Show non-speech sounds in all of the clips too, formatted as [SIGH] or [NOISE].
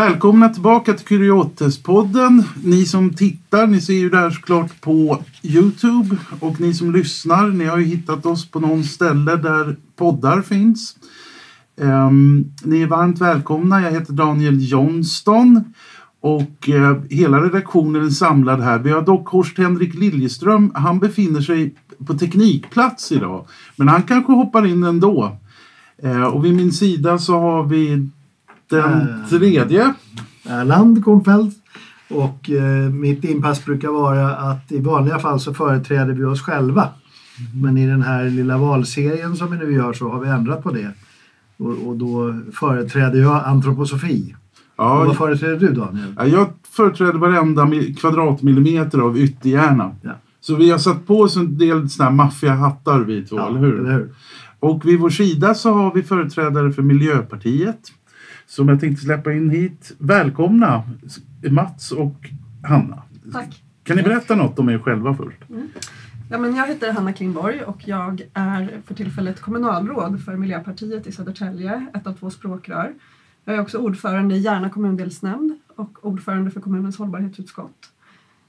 Välkomna tillbaka till Kuriotespodden. Ni som tittar, ni ser ju det här såklart på Youtube. Och ni som lyssnar, ni har ju hittat oss på någon ställe där poddar finns. Um, ni är varmt välkomna. Jag heter Daniel Johnston. Och uh, hela redaktionen är samlad här. Vi har dock Horst Henrik Liljeström. Han befinner sig på teknikplats idag. Men han kanske hoppar in ändå. Uh, och vid min sida så har vi den Eh. tredje. Erland Kornfeldt. Och eh, mitt inpass brukar vara att i vanliga fall så företräder vi oss själva. Men i den här lilla valserien som vi nu gör så har vi ändrat på det. Och, och då företräder jag antroposofi. Och Ja, vad företräder du Daniel? Ja, Jag företräder varenda mi- kvadratmillimeter av ytterhjärna. Ja. Så vi har satt på oss en del såna här maffiahattar vi två, eller hur? Eller hur? Och vid vår sida så har vi företrädare för Miljöpartiet som jag tänkte släppa in hit. Välkomna Mats och Hanna. Tack. Kan ni berätta något om er själva först? Ja, men jag heter Hanna Klingborg och jag är för tillfället kommunalråd för Miljöpartiet i Södertälje, ett av två språkrör. Jag är också ordförande i Järna kommundelsnämnd och ordförande för kommunens hållbarhetsutskott.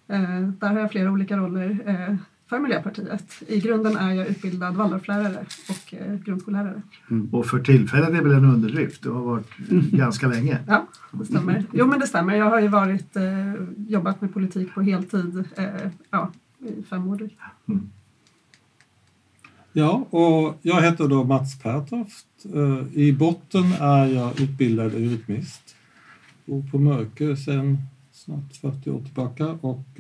Eh, där har jag flera olika roller eh, för Miljöpartiet. I grunden är jag utbildad Waldorflärare och eh, grundskollärare. Och för tillfället är det väl en underdrift. Du har varit ganska länge. Ja, det stämmer. Jo, men det stämmer. Jag har ju varit, eh, jobbat med politik på heltid eh, ja, i fem år drygt. Ja, och jag heter då Mats Pertoft. Eh, I botten är jag utbildad rytmist. Bor på Mörkö sedan snart 40 år tillbaka och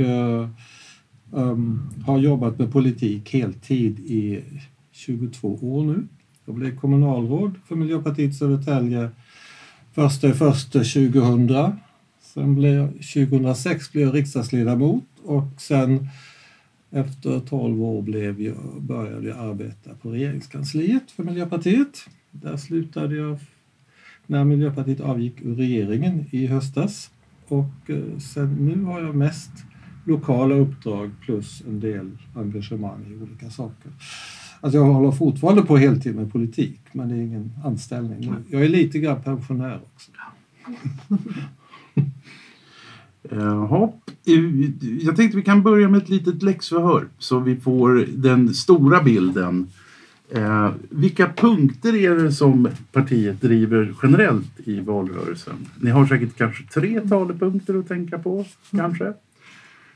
Um, har jobbat med politik heltid i 22 år nu. Jag blev kommunalråd för Miljöpartiet Södertälje första i första 2000. Sen blev, 2006 blev jag riksdagsledamot och sen efter 12 år blev jag, började jag arbeta på regeringskansliet för Miljöpartiet. Där slutade jag när Miljöpartiet avgick ur regeringen i höstas. Och eh, sen nu har jag mest lokala uppdrag plus en del engagemang i olika saker. Alltså jag håller fortfarande på heltid med politik, men det är ingen anställning. Jag är lite grann pensionär också. Jaha. [LAUGHS] Eh, Jag tänkte vi kan börja med ett litet läxförhör så vi får den stora bilden. Eh, vilka punkter är det som partiet driver generellt i valrörelsen? Ni har säkert kanske tre talepunkter att tänka på, kanske?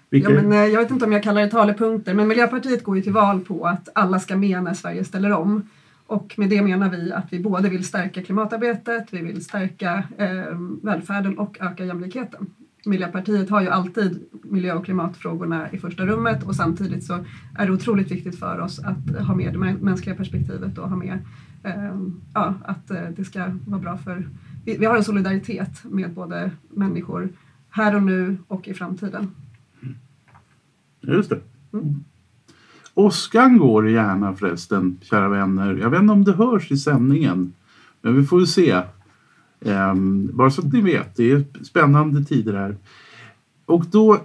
Vilka? Ja, men, eh, jag vet inte om jag kallar det talepunkter, men Miljöpartiet går ju till val på att alla ska med när Sverige ställer om. Och med det menar vi att vi både vill stärka klimatarbetet, vi vill stärka eh, välfärden och öka jämlikheten. Miljöpartiet har ju alltid miljö och klimatfrågorna i första rummet och samtidigt så är det otroligt viktigt för oss att ha med det mänskliga perspektivet och ha med eh, ja, att eh, det ska vara bra för... Vi, vi har en solidaritet med både människor här och nu och i framtiden. Just det. Mm. Åskan går gärna förresten, kära vänner. Jag vet inte om det hörs i sändningen. Men vi får väl se. Um, bara så att ni vet, det är spännande tider här. Och då,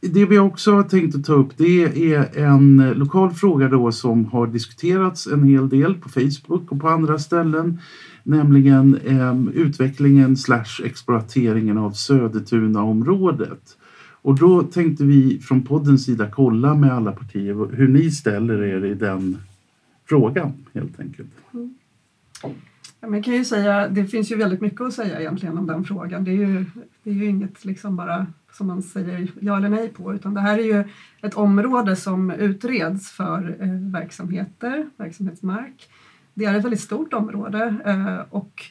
det vi också har tänkt att ta upp det är en lokal fråga då som har diskuterats en hel del på Facebook och på andra ställen. Nämligen um, utvecklingen slash exploateringen av Södertunaområdet. Och då tänkte vi från poddens sida kolla med alla partier hur ni ställer er i den frågan helt enkelt. Ja, Man kan ju säga, det finns ju väldigt mycket att säga egentligen om den frågan. Det är ju, det är ju inget liksom bara som man säger ja eller nej på utan det här är ju ett område som utreds för eh, verksamheter, verksamhetsmark. Det är ett väldigt stort område eh, och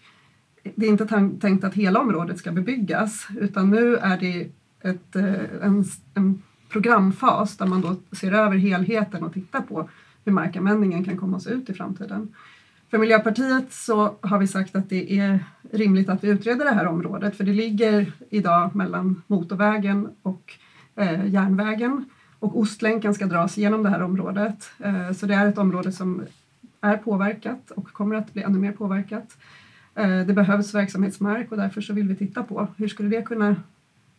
det är inte tänkt att hela området ska bebyggas utan nu är det ett, eh, en, en programfas där man då ser över helheten och tittar på hur markanvändningen kan komma att se ut i framtiden. För Miljöpartiet så har vi sagt att det är rimligt att vi utreder det här området för det ligger idag mellan motorvägen och eh, järnvägen och Ostlänken ska dras genom det här området. Eh, så det är ett område som är påverkat och kommer att bli ännu mer påverkat. Eh, det behövs verksamhetsmark och därför så vill vi titta på hur skulle det kunna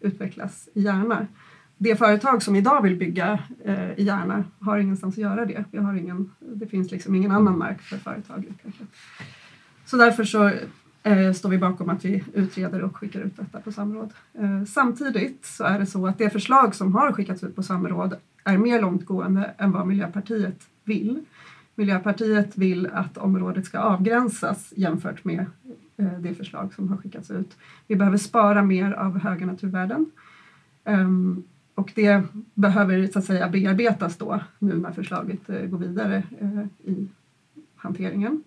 utvecklas i Järna. Det företag som idag vill bygga eh, i Järna har ingenstans att göra det. Vi har ingen, det finns liksom ingen annan mark för företag. Så därför så eh, står vi bakom att vi utreder och skickar ut detta på samråd. Eh, samtidigt så är det så att det förslag som har skickats ut på samråd är mer långtgående än vad Miljöpartiet vill. Miljöpartiet vill att området ska avgränsas jämfört med Eh, det förslag som har skickats ut. Vi behöver spara mer av höga naturvärden. Ehm, och det behöver så att säga bearbetas då nu när förslaget eh, går vidare eh, i hanteringen.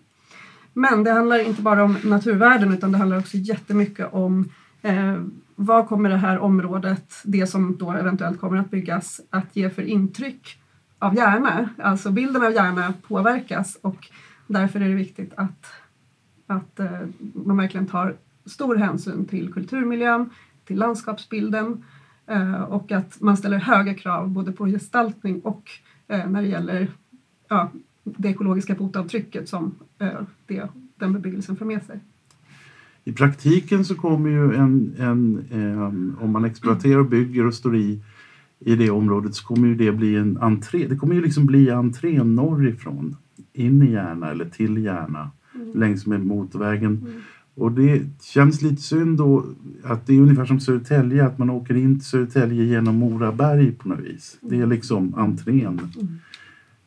Men det handlar inte bara om naturvärden utan det handlar också jättemycket om eh, vad kommer det här området, det som då eventuellt kommer att byggas, att ge för intryck av Järna? Alltså bilden av Järna påverkas och därför är det viktigt att, att eh, man verkligen tar stor hänsyn till kulturmiljön, till landskapsbilden eh, och att man ställer höga krav både på gestaltning och eh, när det gäller ja, det ekologiska fotavtrycket som eh, det, den bebyggelsen för med sig. I praktiken så kommer ju en, en eh, om man exploaterar och bygger och står i i det området så kommer ju det bli en entré. Det kommer ju liksom bli entrén norrifrån in i Järna eller till Järna mm. längs med motorvägen. Mm. Och det känns lite synd då att det är ungefär som Södertälje, att man åker in till Södertälje genom Moraberg på något vis. Det är mm. liksom entrén. Mm.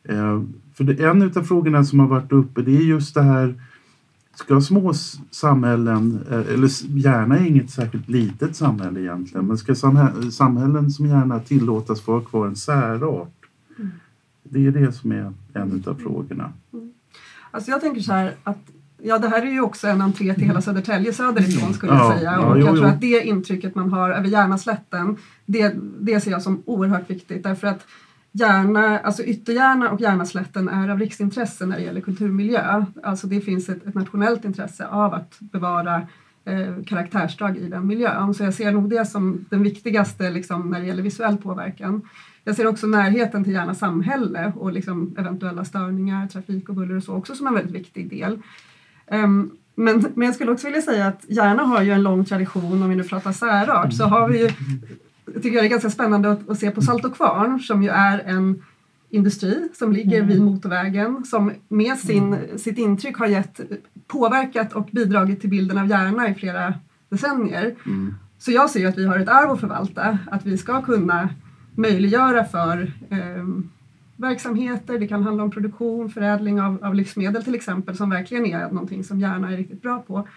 Eh, för det, en av frågorna som har varit uppe det är just det här Ska små samhällen, eh, eller gärna inget särskilt litet samhälle egentligen, men ska samhällen som gärna tillåtas få ha kvar en särart? Mm. Det är det som är en av frågorna. Mm. Alltså jag tänker så här att Ja, det här är ju också en entré till hela Södertälje söderifrån skulle jag säga. och jag tror att det intrycket man har över Järnaslätten, det, det ser jag som oerhört viktigt därför att Järna, alltså Ytterjärna och Järnaslätten är av riksintresse när det gäller kulturmiljö. Alltså det finns ett, ett nationellt intresse av att bevara eh, karaktärsdrag i den miljön. Så jag ser nog det som den viktigaste liksom, när det gäller visuell påverkan. Jag ser också närheten till Järna samhälle och liksom eventuella störningar, trafik och buller och så också som en väldigt viktig del. Um, men, men jag skulle också vilja säga att Järna har ju en lång tradition, om vi nu pratar särart, så har vi ju jag tycker det är ganska spännande att, att se på Salt och Kvarn som ju är en industri som ligger mm. vid motorvägen som med sin, mm. sitt intryck har gett, påverkat och bidragit till bilden av Järna i flera decennier. Mm. Så jag ser ju att vi har ett arv att förvalta, att vi ska kunna möjliggöra för eh, verksamheter, det kan handla om produktion, förädling av, av livsmedel till exempel som verkligen är någonting som Järna är riktigt bra på.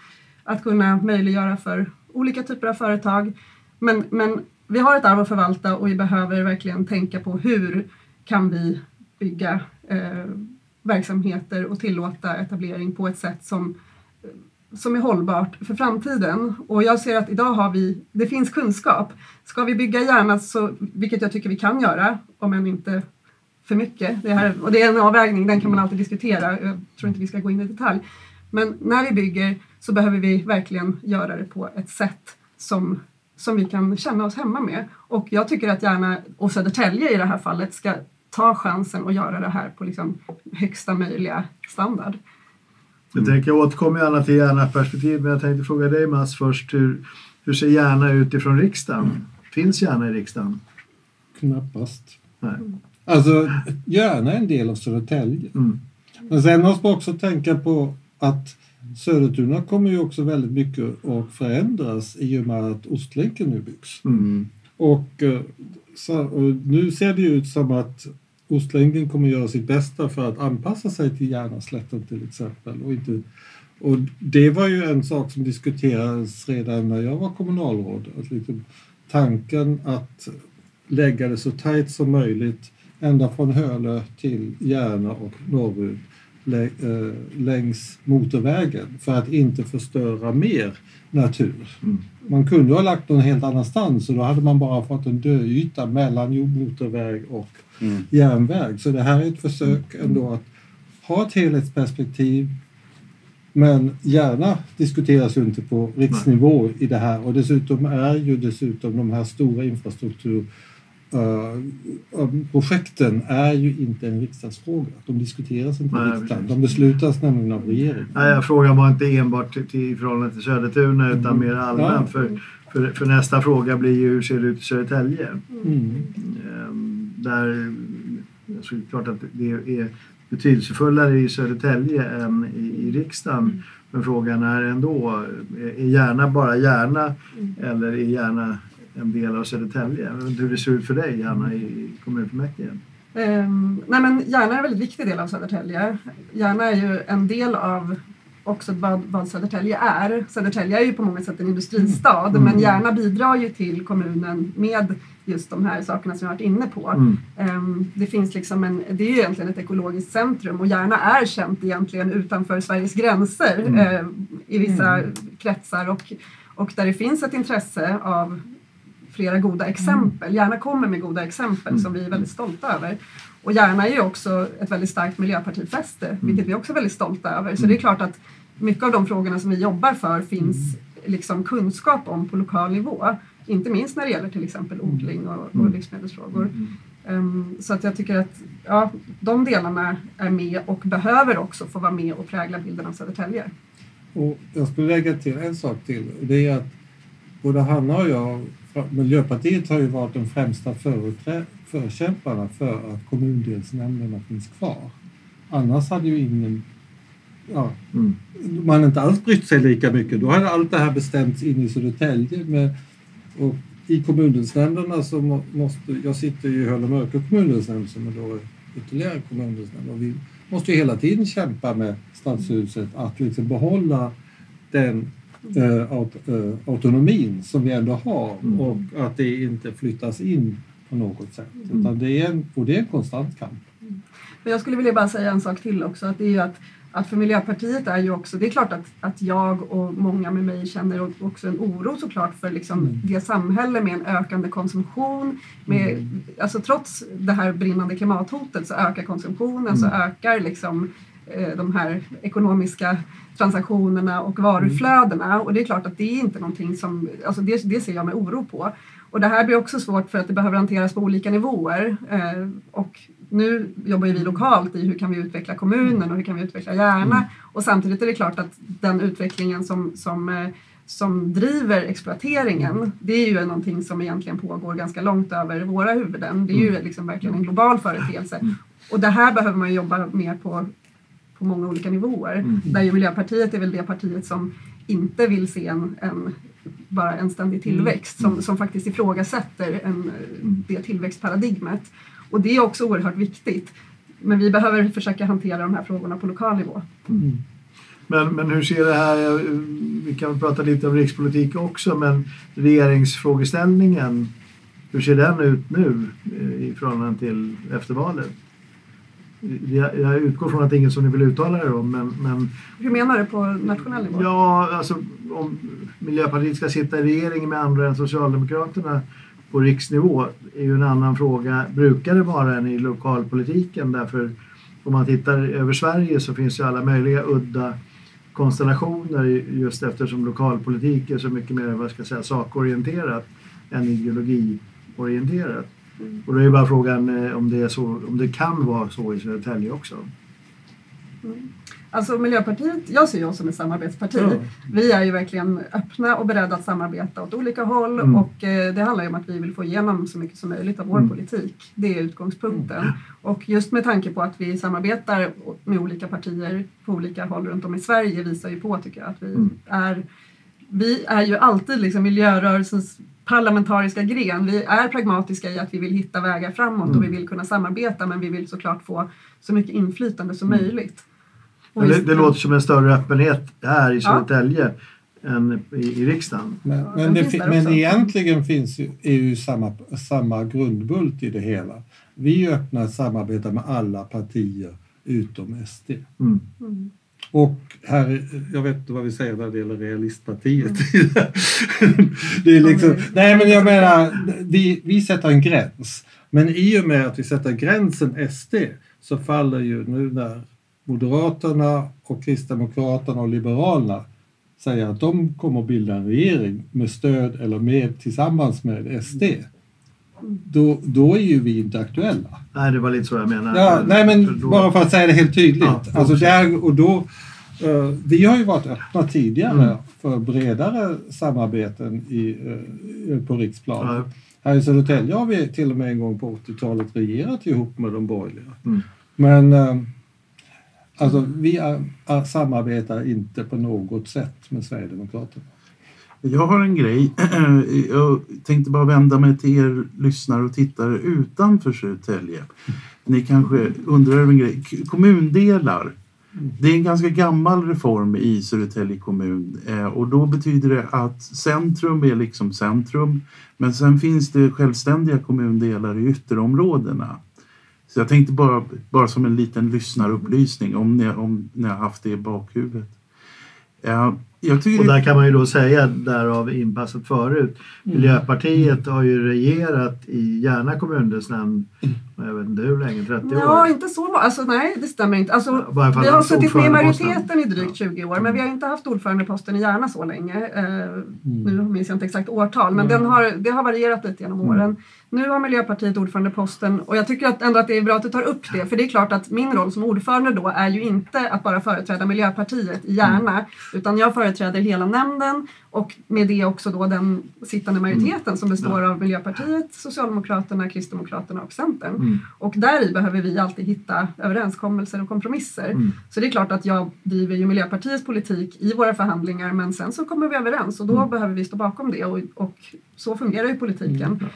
Att kunna möjliggöra för olika typer av företag men, men vi har ett arv att förvalta och vi behöver verkligen tänka på hur kan vi bygga eh, verksamheter och tillåta etablering på ett sätt som, som är hållbart för framtiden. Och jag ser att idag har vi, det finns kunskap. Ska vi bygga gärna, så, alltså, vilket jag tycker vi kan göra, om än inte för mycket. Det här, och det är en avvägning, den kan man alltid diskutera. Jag tror inte vi ska gå in i detalj. Men när vi bygger så behöver vi verkligen göra det på ett sätt som som vi kan känna oss hemma med. Och jag tycker att gärna, och Södertälje i det här fallet, ska ta chansen och göra det här på liksom högsta möjliga standard. Mm. Jag tänker jag återkommer gärna till Järna-perspektiv men jag tänkte fråga dig Mats först. Hur, hur ser Järna ut ifrån riksdagen? Mm. Finns Järna i riksdagen? Knappast. Nej. Alltså, Järna är en del av Södertälje. Mm. Men sen måste man också tänka på att Södertuna kommer ju också väldigt mycket att förändras i och med att Ostlänken nu byggs. Mm. Och, eh, så, och nu ser det ut som att Ostlänken kommer göra sitt bästa för att anpassa sig till Järnaslätten till exempel. Och, inte, och det var ju en sak som diskuterades redan när jag var kommunalråd. Att liksom, tanken att lägga det så tajt som möjligt ända från Hölö till Järna och norrut Eh, längs motorvägen för att inte förstöra mer natur. Mm. Man kunde ha lagt någon helt annanstans och då hade man bara fått en döyta mellan motorväg och mm. järnväg. Så det här är ett försök mm. ändå att ha ett helhetsperspektiv men gärna diskuteras ju inte på riksnivå i det här och dessutom är ju dessutom de här stora infrastruktur Uh, projekten är ju inte en riksdagsfråga. De diskuteras inte i riksdagen. De beslutas nämligen av regeringen. Nej, frågan var inte enbart till, till, i förhållande till Södertuna utan mm. mer allmänt. Ja. För, för, för, nästa fråga blir ju hur ser det ut i Södertälje? Mm. Um, där, alltså, klart att det är betydelsefullare i Södertälje än i, i riksdagen. Men frågan är ändå, är Järna bara Järna Mm. eller är Järna en del av Södertälje? Hur det ser ut för dig, Janna, i kommunfullmäktige. Um, nej men Järna är en väldigt viktig del av Södertälje. Järna är ju en del av också vad, vad Södertälje är. Södertälje är ju på många sätt en industristad Mm. men Järna bidrar ju till kommunen med just de här sakerna som jag varit inne på. Mm. Ehm, det finns liksom en, det är ju egentligen ett ekologiskt centrum och Järna är känt egentligen utanför Sveriges gränser Mm. eh, i vissa kretsar och, och där det finns ett intresse av flera goda exempel. Järna kommer med goda exempel Mm. som vi är väldigt stolta över. Och Järna är ju också ett väldigt starkt miljöpartifäste, vilket vi också är väldigt stolta över. Så det är klart att mycket av de frågorna som vi jobbar för finns liksom kunskap om på lokal nivå. Inte minst när det gäller till exempel odling och, och livsmedelsfrågor. Ehm, så att jag tycker att ja, de delarna är med och behöver också få vara med och prägla bilden av Södertälje. Och jag skulle lägga till en sak till. Det är att både Hanna och jag, Miljöpartiet har ju varit de främsta förkämparna för att kommundelsnämnderna finns kvar. Annars hade ju ingen ja, Mm. man inte alls brytt sig lika mycket. Då hade allt det här bestämts in i Södertälje. Med, och I kommundelsnämnderna så må, måste, jag sitter ju i Höll och Mörkö kommundelsnämnd som är då ytterligare kommundelsnämnd och vi måste ju hela tiden kämpa med stadshuset att liksom behålla den eh, aut, eh, autonomin som vi ändå har Mm. och att det inte flyttas in på något sätt. Utan det är en, och det är en konstant kamp. Men jag skulle vilja bara säga en sak till också. Att det är ju att, att för Miljöpartiet är ju också, det är klart att, att jag och många med mig känner också en oro såklart för liksom Mm. det samhälle med en ökande konsumtion. Med, alltså trots det här brinnande klimathotet så ökar konsumtionen, så ökar liksom eh, de här ekonomiska transaktionerna och varuflödena. Och det är klart att det är inte någonting som, alltså det, det ser jag med oro på. Och det här blir också svårt för att det behöver hanteras på olika nivåer. Eh, och nu jobbar vi lokalt i hur kan vi utveckla kommunen och hur kan vi utveckla Järna. Och samtidigt är det klart att den utvecklingen som, som, eh, som driver exploateringen, det är ju någonting som egentligen pågår ganska långt över våra huvuden. Det är ju liksom verkligen en global företeelse. Och det här behöver man jobba mer på, på många olika nivåer. Där ju Miljöpartiet är väl det partiet som inte vill se en, en bara en ständig tillväxt som, som faktiskt ifrågasätter en, det tillväxtparadigmet. Och det är också oerhört viktigt. Men vi behöver försöka hantera de här frågorna på lokal nivå. Men, men hur ser det här, vi kan prata lite om rikspolitik också, men regeringsfrågeställningen, hur ser den ut nu eh, i förhållande till efter valet? Jag, jag utgår från att det är inget som ni vill uttala er om, men, men Hur menar du på nationell nivå? ja, alltså om Miljöpartiet ska sitta i regering med andra än Socialdemokraterna på riksnivå är ju en annan fråga. Brukar det vara än i lokalpolitiken? Därför om man tittar över Sverige så finns ju alla möjliga udda konstellationer just eftersom lokalpolitik är så mycket mer vad ska jag säga, sakorienterat än ideologiorienterat. Och då är ju bara frågan eh, om det, är så, om det kan vara så i Södertälje också. Alltså Miljöpartiet, jag ser ju oss som ett samarbetsparti. Ja. Vi är ju verkligen öppna och beredda att samarbeta åt olika håll Mm. och eh, det handlar ju om att vi vill få igenom så mycket som möjligt av vår Mm. politik. Det är utgångspunkten. Och just med tanke på att vi samarbetar med olika partier på olika håll runt om i Sverige visar ju på tycker jag att vi Mm. är vi är ju alltid liksom miljörörelsens parlamentariska gren. Vi är pragmatiska i att vi vill hitta vägar framåt Mm. och vi vill kunna samarbeta men vi vill såklart få så mycket inflytande som Mm. möjligt. Men det, det låter som en större öppenhet här i Ja. Södertälje än i, i riksdagen. Men, Ja, men, det, finns men egentligen finns ju, är ju samma, samma grundbult i det hela. Vi öppnar ett samarbete med alla partier utom SD. Mm. Mm. Och här, jag vet inte vad vi säger när det gäller realistpartiet. [LAUGHS] det är liksom, nej men jag menar, vi, vi sätter en gräns. Men i och med att vi sätter gränsen SD så faller ju nu när Moderaterna och Kristdemokraterna och Liberalerna säger att de kommer att bilda en regering med stöd eller med tillsammans med SD. Då, då är ju vi inte aktuella. Nej, det var lite så jag menade. Ja, nej För men då- bara för att säga det helt tydligt. Ja, alltså så. där, och då, eh, vi har ju varit öppna tidigare Mm. för bredare samarbeten i, eh, på riksplan. Ja. Här i Södertälje har vi till och med en gång på 80-talet regerat ihop med de borgerliga. Mm. Men eh, Alltså, vi är, är, samarbetar inte på något sätt med Sverigedemokraterna. Jag har en grej. [CLEARS THROAT] Jag tänkte bara vända mig till er lyssnare och tittare utanför Södertälje. Ni kanske undrar över en grej. Kommundelar. Det är en ganska gammal reform i Södertälje kommun eh, och då betyder det att centrum är liksom centrum men sen finns det självständiga kommundelar i ytterområdena. Så jag tänkte bara, bara som en liten lyssnarupplysning om ni, om ni har haft det i bakhuvudet. Ja, jag tycker och där kan man ju då säga, därav inpasset förut, mm. Miljöpartiet har ju regerat i Järna kommundelsnämnd jag vet inte hur länge, 30 år? Ja, inte så Alltså, nej, det stämmer inte. Alltså, ja, vi har suttit med i majoriteten i drygt 20 år, men vi har inte haft ordförandeposten i Järna så länge. Eh, mm. Nu minns jag inte exakt årtal, men mm. den har, det har varierat lite genom mm. åren. Nu har Miljöpartiet ordförandeposten och jag tycker att ändå att det är bra att du tar upp det, för det är klart att min roll som ordförande då är ju inte att bara företräda Miljöpartiet i Järna, mm. utan jag företräder hela nämnden och med det också då den sittande majoriteten mm. som består av Miljöpartiet, Socialdemokraterna, Kristdemokraterna och Centern. Mm. Och där behöver vi alltid hitta överenskommelser och kompromisser. Mm. Så det är klart att jag driver ju Miljöpartiets politik i våra förhandlingar men sen så kommer vi överens och då mm. behöver vi stå bakom det och, och så fungerar ju politiken.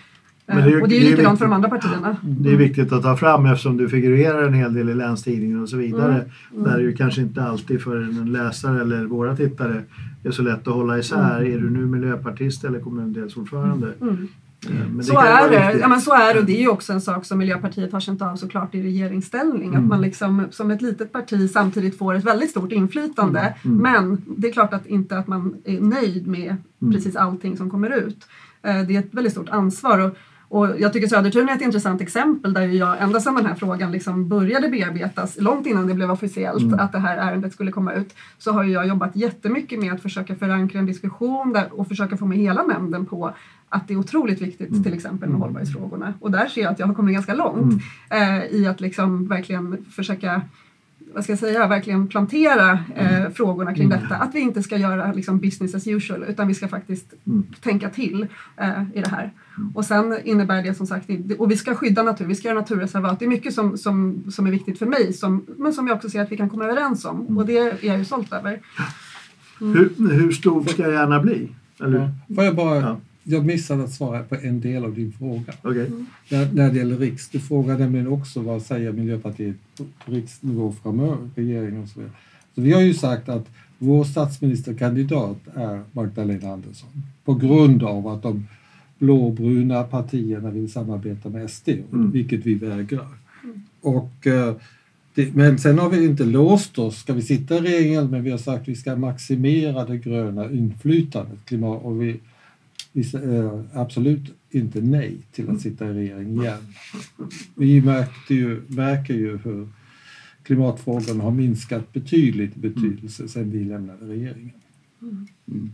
Mm. Eh, det är, och det är ju likadant för de andra partierna. Det är viktigt att ta fram eftersom du figurerar en hel del i Länstidningen och så vidare. Mm. Mm. Där är ju kanske inte alltid för en läsare eller våra tittare är så lätt att hålla isär. Mm. Är du nu miljöpartist eller kommundelsordförande? Mm. Eh, så är det. Ja, men så är det och det är ju också en sak som Miljöpartiet har känt av såklart i regeringsställning. Mm. Att man liksom som ett litet parti samtidigt får ett väldigt stort inflytande. Mm. Mm. Men det är klart att inte att man är nöjd med mm. precis allting som kommer ut. Eh, det är ett väldigt stort ansvar. Och och jag tycker Södertun är ett intressant exempel där jag ända sedan den här frågan liksom började bearbetas, långt innan det blev officiellt mm. att det här ärendet skulle komma ut, så har jag jobbat jättemycket med att försöka förankra en diskussion där, och försöka få med hela nämnden på att det är otroligt viktigt mm. till exempel med hållbarhetsfrågorna. Och där ser jag att jag har kommit ganska långt mm. eh, i att liksom verkligen försöka vad ska jag säga, verkligen plantera eh, mm. frågorna kring mm. detta. Att vi inte ska göra liksom, business as usual utan vi ska faktiskt mm. tänka till eh, i det här. Mm. Och sen innebär det som sagt, och vi ska skydda natur, vi ska göra naturreservat. Det är mycket som, som, som är viktigt för mig som, men som jag också ser att vi kan komma överens om mm. och det är jag ju stolt över. Mm. Hur, hur stor ska jag gärna bli? Eller? Ja. Får jag bara ja jag missade att svara på en del av din fråga. Okay. När, när det gäller riks. Du frågade nämligen också vad säger Miljöpartiet på riksnivå framöver, regeringen och så vidare. Så vi har ju sagt att vår statsministerkandidat är Magdalena Andersson på grund av att de blåbruna partierna vill samarbeta med SD, mm. vilket vi vägrar. Mm. Och, eh, det, men sen har vi inte låst oss, ska vi sitta i regeringen, men vi har sagt att vi ska maximera det gröna inflytandet. Klimat, och vi, vi säger absolut inte nej till att sitta i regering igen. Vi märkte ju, märker ju hur klimatfrågan har minskat betydligt i betydelse sedan vi lämnade regeringen. Mm.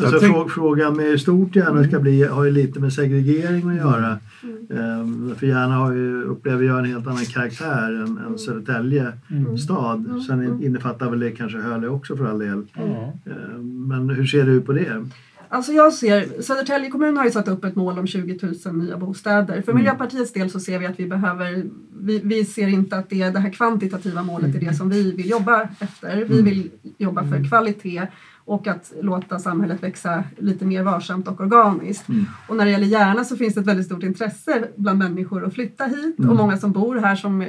Alltså, tänk... Frågan med hur stort Järna ska bli har ju lite med segregering att göra. Mm. Ehm, för Järna har ju, upplever jag en helt annan karaktär än, än mm. Södertälje mm. stad. Mm. Sen innefattar väl det kanske Hölö också för all del. Ehm, men hur ser du på det? Alltså jag ser, Södertälje kommun har ju satt upp ett mål om 20 000 nya bostäder. För mm. Miljöpartiets del så ser vi att vi behöver, vi, vi ser inte att det, det här kvantitativa målet är det som vi vill jobba efter. Vi mm. vill jobba för mm. kvalitet och att låta samhället växa lite mer varsamt och organiskt. Mm. Och när det gäller Järna så finns det ett väldigt stort intresse bland människor att flytta hit mm. och många som bor här som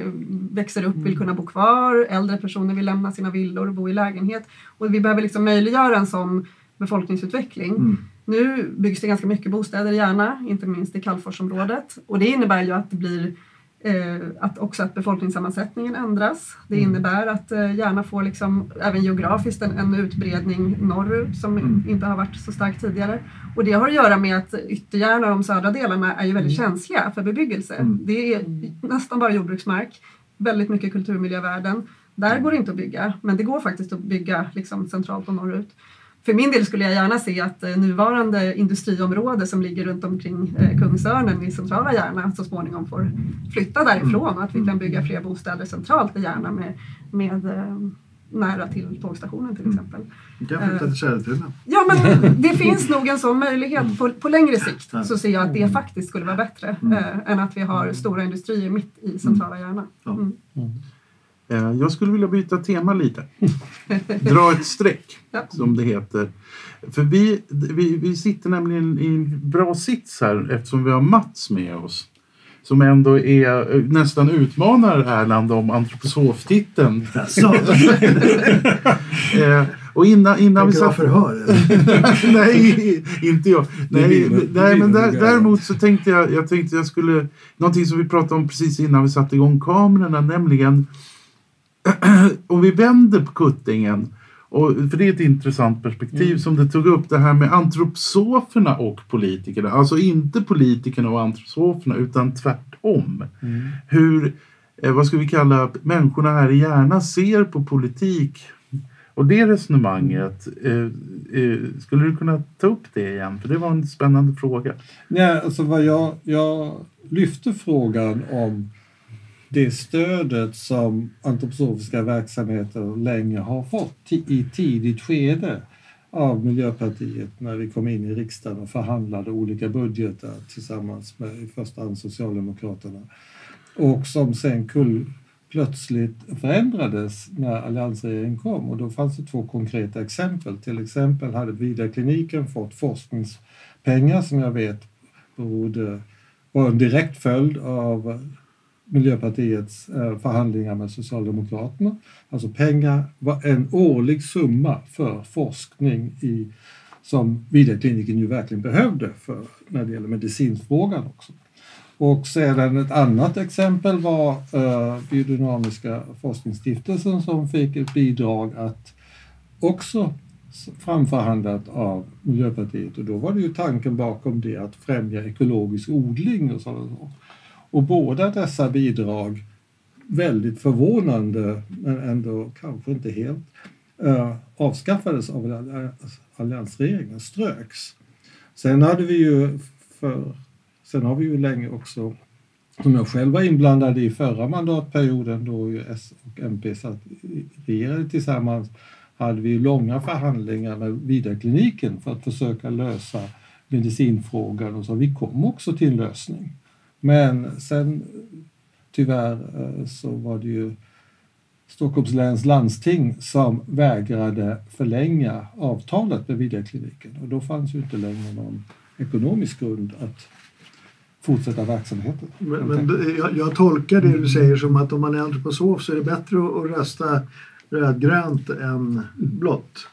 växer upp vill kunna bo kvar, äldre personer vill lämna sina villor och bo i lägenhet. Och vi behöver liksom möjliggöra en sån befolkningsutveckling. Mm. Nu byggs det ganska mycket bostäder i Järna, inte minst i Kallforsområdet. Och det innebär ju att det blir eh, att också att befolkningssammansättningen ändras. Det mm. innebär att eh, Järna får liksom, även geografiskt en, en utbredning norrut som mm. inte har varit så stark tidigare. Och det har att göra med att Ytterjärna och de södra delarna är ju väldigt mm. känsliga för bebyggelse. Mm. Det är nästan bara jordbruksmark, väldigt mycket kulturmiljövärden. Där mm. går det inte att bygga, men det går faktiskt att bygga liksom, centralt och norrut för min del skulle jag gärna se att eh, nuvarande industriområde som ligger runt omkring eh, Kungsörnen i centrala Järna så småningom får flytta därifrån och att vi kan bygga fler bostäder centralt i Järna med, med eh, nära till tågstationen till exempel. Du kan flytta till Södertuna. Ja, men [LAUGHS] det finns nog en sån möjlighet. På, på längre sikt så ser jag att det faktiskt skulle vara bättre mm. än att vi har stora industrier mitt i centrala Järna. Mm. Eh, Jag skulle vilja byta tema lite. Dra ett streck, Ja. som det heter. För vi, vi, vi sitter nämligen i en bra sits här eftersom vi har Mats med oss. Som ändå är, eh, nästan utmanar Erland om antroposoftiteln. Så, [LAUGHS] Eh, och innan, innan vi satt... förhör? [LAUGHS] nej, inte jag. Nej, nej men där, däremot så tänkte jag, jag tänkte jag skulle, någonting som vi pratade om precis innan vi satte igång kamerorna, nämligen [CLEARS THROAT] om vi vänder på kuttingen, och, för det är ett intressant perspektiv Mm. som du tog upp, det här med antroposoferna och politikerna. Alltså inte politikerna och antroposoferna, utan tvärtom. Mm. Hur, eh, vad ska vi kalla, människorna här i Järna ser på politik. Och det resonemanget, eh, eh, skulle du kunna ta upp det igen? För det var en spännande fråga. Nej, alltså vad jag, jag lyfte frågan om det stödet som antroposofiska verksamheter länge har fått i tidigt skede av Miljöpartiet när vi kom in i riksdagen och förhandlade olika budgetar tillsammans med i första hand Socialdemokraterna. Och som sen kull, plötsligt förändrades när alliansregeringen kom och då fanns det två konkreta exempel. Till exempel hade Vidarkliniken fått forskningspengar som jag vet berodde, var en direkt följd av Miljöpartiets eh, förhandlingar med Socialdemokraterna. Alltså pengar var en årlig summa för forskning i, som Vidarkliniken ju verkligen behövde för, när det gäller medicinfrågan också. Och sedan ett annat exempel var eh, Biodynamiska forskningsstiftelsen som fick ett bidrag att också framförhandlat av Miljöpartiet och då var det ju tanken bakom det att främja ekologisk odling och sådana saker. Och båda dessa bidrag, väldigt förvånande men ändå kanske inte helt, eh, avskaffades av alliansregeringen, ströks. Sen hade vi ju för, sen har vi ju länge också, som jag själv var inblandad i förra mandatperioden då ju S och MP satt regerade tillsammans, hade vi långa förhandlingar med Vidarkliniken för att försöka lösa medicinfrågan och så. Vi kom också till en lösning. Men sen tyvärr eh, så var det ju Stockholms läns landsting som vägrade förlänga avtalet med Vidarkliniken och då fanns ju inte längre någon ekonomisk grund att fortsätta verksamheten. Men, men jag, jag tolkar det du säger som att om man är antroposof så är det bättre att, att rösta rödgrönt än blått.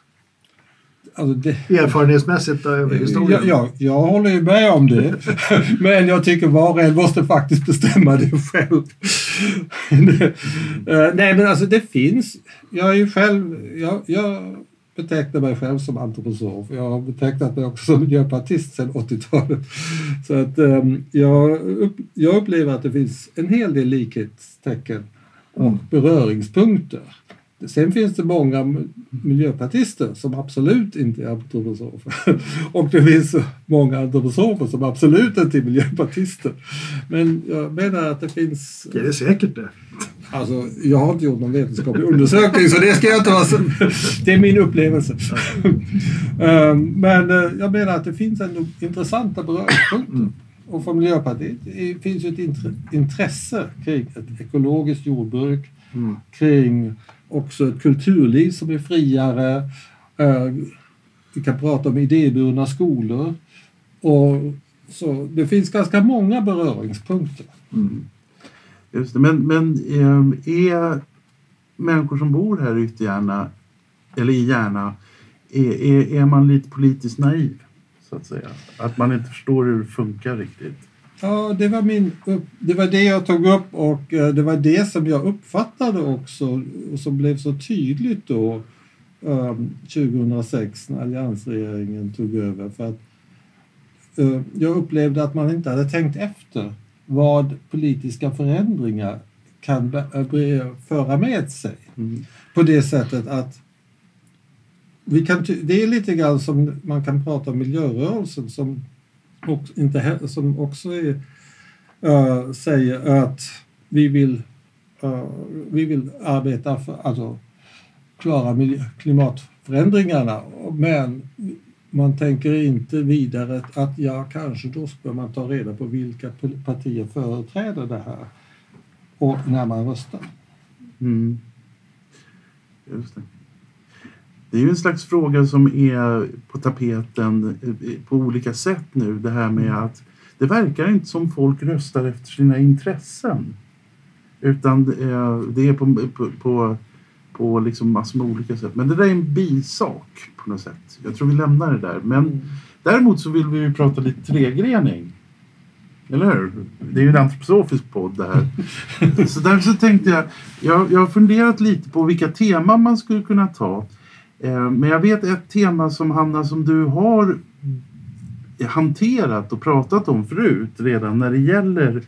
Alltså det, Erfarenhetsmässigt då, över historien. Ja, ja, jag håller ju med om det. [LAUGHS] Men jag tycker var och en måste faktiskt bestämma det själv. Eh, Nej men alltså det finns. Jag är ju själv, jag, jag betecknar mig själv som antroposof. Jag har betecknat mig också som miljöpartist sedan 80-talet. Så att ehm, jag, upp, jag upplever att det finns en hel del likhetstecken och beröringspunkter. Sen finns det många miljöpartister som absolut inte är antroposofer. [LAUGHS] Och det finns många antroposofer som absolut inte är miljöpartister. Men jag menar att det finns... Det är säkert det. Alltså, jag har inte gjort någon vetenskaplig undersökning så det ska jag inte vara... Det är min upplevelse. [LAUGHS] Ehm, Men eh, jag menar att det finns ändå intressanta beröringspunkter. Och för Miljöpartiet finns ju ett intre- intresse kring ett ekologiskt jordbruk, kring också ett kulturliv som är friare. Eh, vi kan prata om idéburna skolor. Och så det finns ganska många beröringspunkter. Mm. Just det. Men, men ehm, är människor som bor här i Ytterjärna, eller i Järna, är, är, är man lite politiskt naiv? Så att säga. Att man inte förstår hur det funkar riktigt. Ja, det var, min, det var det jag tog upp och eh, det var det som jag uppfattade också och som blev så tydligt då eh, 2006 när alliansregeringen tog över. För att eh, jag upplevde att man inte hade tänkt efter vad politiska förändringar kan eh, föra med sig. På det sättet att vi kan det är lite grann som man kan prata om miljörörelsen som och inte som också är, eh, säger att vi vill, eh, vi vill arbeta för alltså klara miljö, klimatförändringarna men man tänker inte vidare att ja, kanske då ska man ta reda på vilka partier företräder det här och när man röstar. Mm. Just det. Det är ju en slags fråga som är på tapeten eh, på olika sätt nu. Det här med att det verkar inte som folk röstar efter sina intressen. Utan det är, det är på, på, på, på liksom massor med olika sätt. Men det där är en bisak på något sätt. Jag tror vi lämnar det där. Men däremot så vill vi ju prata lite tregrening. Eller hur? Det är ju en antroposofisk podd det här. [LAUGHS] Så därför så tänkte jag, jag, jag har funderat lite på vilka teman man skulle kunna ta. Eh, Men jag vet ett tema som Hanna som du har hanterat och pratat om förut redan när det gäller